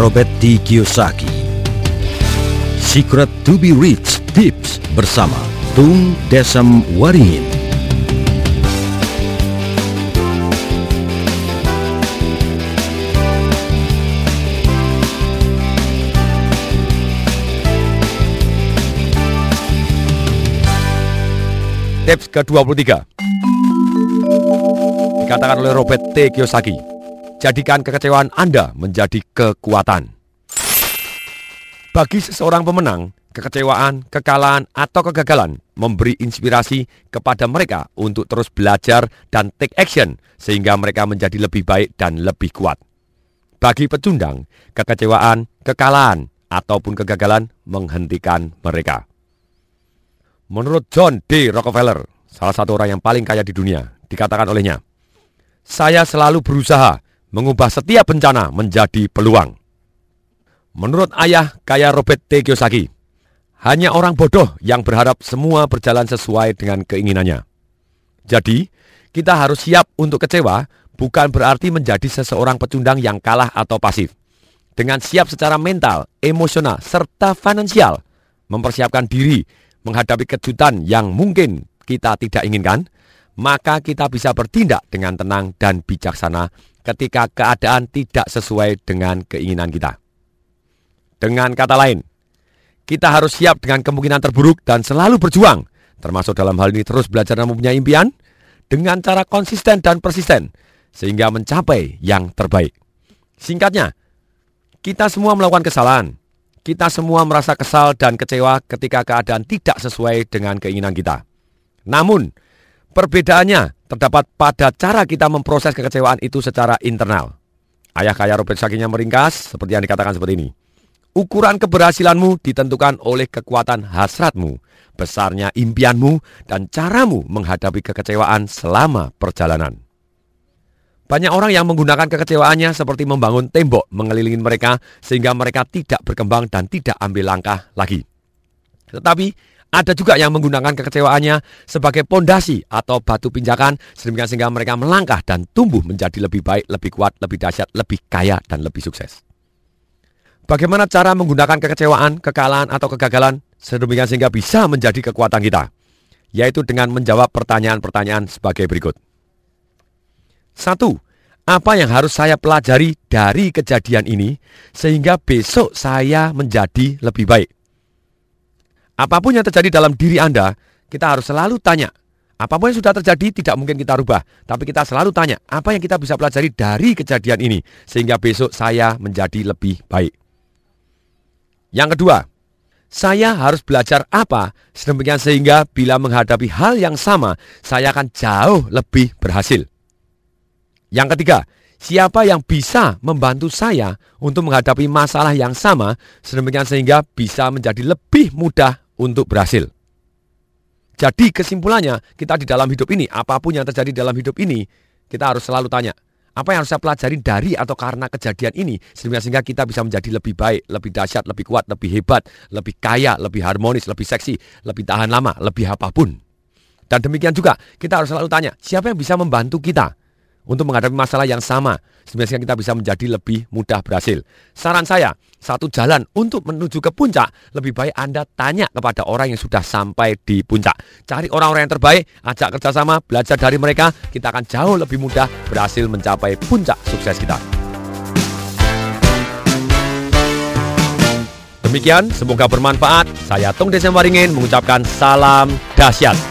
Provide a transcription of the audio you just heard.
Robert T. Kiyosaki. Secret to be Rich Tips bersama Tung Desem Waringin. Tips ke-23 Dikatakan oleh Robert T. Kiyosaki Jadikan kekecewaan Anda menjadi kekuatan Bagi seseorang pemenang, kekecewaan, kekalahan, atau kegagalan memberi inspirasi kepada mereka untuk terus belajar dan take action sehingga mereka menjadi lebih baik dan lebih kuat. Bagi pecundang, kekecewaan, kekalahan, ataupun kegagalan menghentikan mereka. Menurut John D. Rockefeller, salah satu orang yang paling kaya di dunia, dikatakan olehnya, saya selalu berusaha mengubah setiap bencana menjadi peluang. Menurut ayah kaya Robert T. Kiyosaki, hanya orang bodoh yang berharap semua berjalan sesuai dengan keinginannya. Jadi, kita harus siap untuk kecewa bukan berarti menjadi seseorang pecundang yang kalah atau pasif. Dengan siap secara mental, emosional, serta finansial, mempersiapkan diri menghadapi kejutan yang mungkin kita tidak inginkan, maka kita bisa bertindak dengan tenang dan bijaksana ketika keadaan tidak sesuai dengan keinginan kita. Dengan kata lain, kita harus siap dengan kemungkinan terburuk dan selalu berjuang, termasuk dalam hal ini terus belajar dan mempunyai impian, dengan cara konsisten dan persisten, sehingga mencapai yang terbaik. Singkatnya, kita semua melakukan kesalahan, kita semua merasa kesal dan kecewa ketika keadaan tidak sesuai dengan keinginan kita. Namun, perbedaannya terdapat pada cara kita memproses kekecewaan itu secara internal. Ayah kaya Robert Sakinya meringkas seperti yang dikatakan seperti ini. Ukuran keberhasilanmu ditentukan oleh kekuatan hasratmu, besarnya impianmu, dan caramu menghadapi kekecewaan selama perjalanan. Banyak orang yang menggunakan kekecewaannya seperti membangun tembok mengelilingi mereka sehingga mereka tidak berkembang dan tidak ambil langkah lagi. Tetapi ada juga yang menggunakan kekecewaannya sebagai pondasi atau batu pinjakan sedemikian sehingga mereka melangkah dan tumbuh menjadi lebih baik, lebih kuat, lebih dahsyat, lebih kaya dan lebih sukses. Bagaimana cara menggunakan kekecewaan, kekalahan atau kegagalan sedemikian sehingga bisa menjadi kekuatan kita? Yaitu dengan menjawab pertanyaan-pertanyaan sebagai berikut. Satu, apa yang harus saya pelajari dari kejadian ini sehingga besok saya menjadi lebih baik? Apa pun yang terjadi dalam diri Anda, kita harus selalu tanya. Apa pun yang sudah terjadi tidak mungkin kita rubah, tapi kita selalu tanya, apa yang kita bisa pelajari dari kejadian ini sehingga besok saya menjadi lebih baik. Yang kedua, saya harus belajar apa sedemikian sehingga bila menghadapi hal yang sama, saya akan jauh lebih berhasil. Yang ketiga, siapa yang bisa membantu saya untuk menghadapi masalah yang sama sedemikian sehingga bisa menjadi lebih mudah untuk berhasil. Jadi kesimpulannya, kita di dalam hidup ini, apa pun yang terjadi dalam hidup ini, kita harus selalu tanya, apa yang harus saya pelajari dari atau karena kejadian ini sehingga kita bisa menjadi lebih baik, lebih dahsyat, lebih kuat, lebih hebat, lebih kaya, lebih harmonis, lebih seksi, lebih tahan lama, lebih apa pun. Dan demikian juga kita harus selalu tanya, siapa yang bisa membantu kita? Untuk menghadapi masalah yang sama sehingga kita bisa menjadi lebih mudah berhasil. Saran saya, satu jalan untuk menuju ke puncak, lebih baik Anda tanya kepada orang yang sudah sampai di puncak. Cari orang-orang yang terbaik, ajak kerjasama, belajar dari mereka, kita akan jauh lebih mudah berhasil mencapai puncak sukses kita. Demikian, semoga bermanfaat. Saya Tung Desem Waringin mengucapkan salam dahsyat.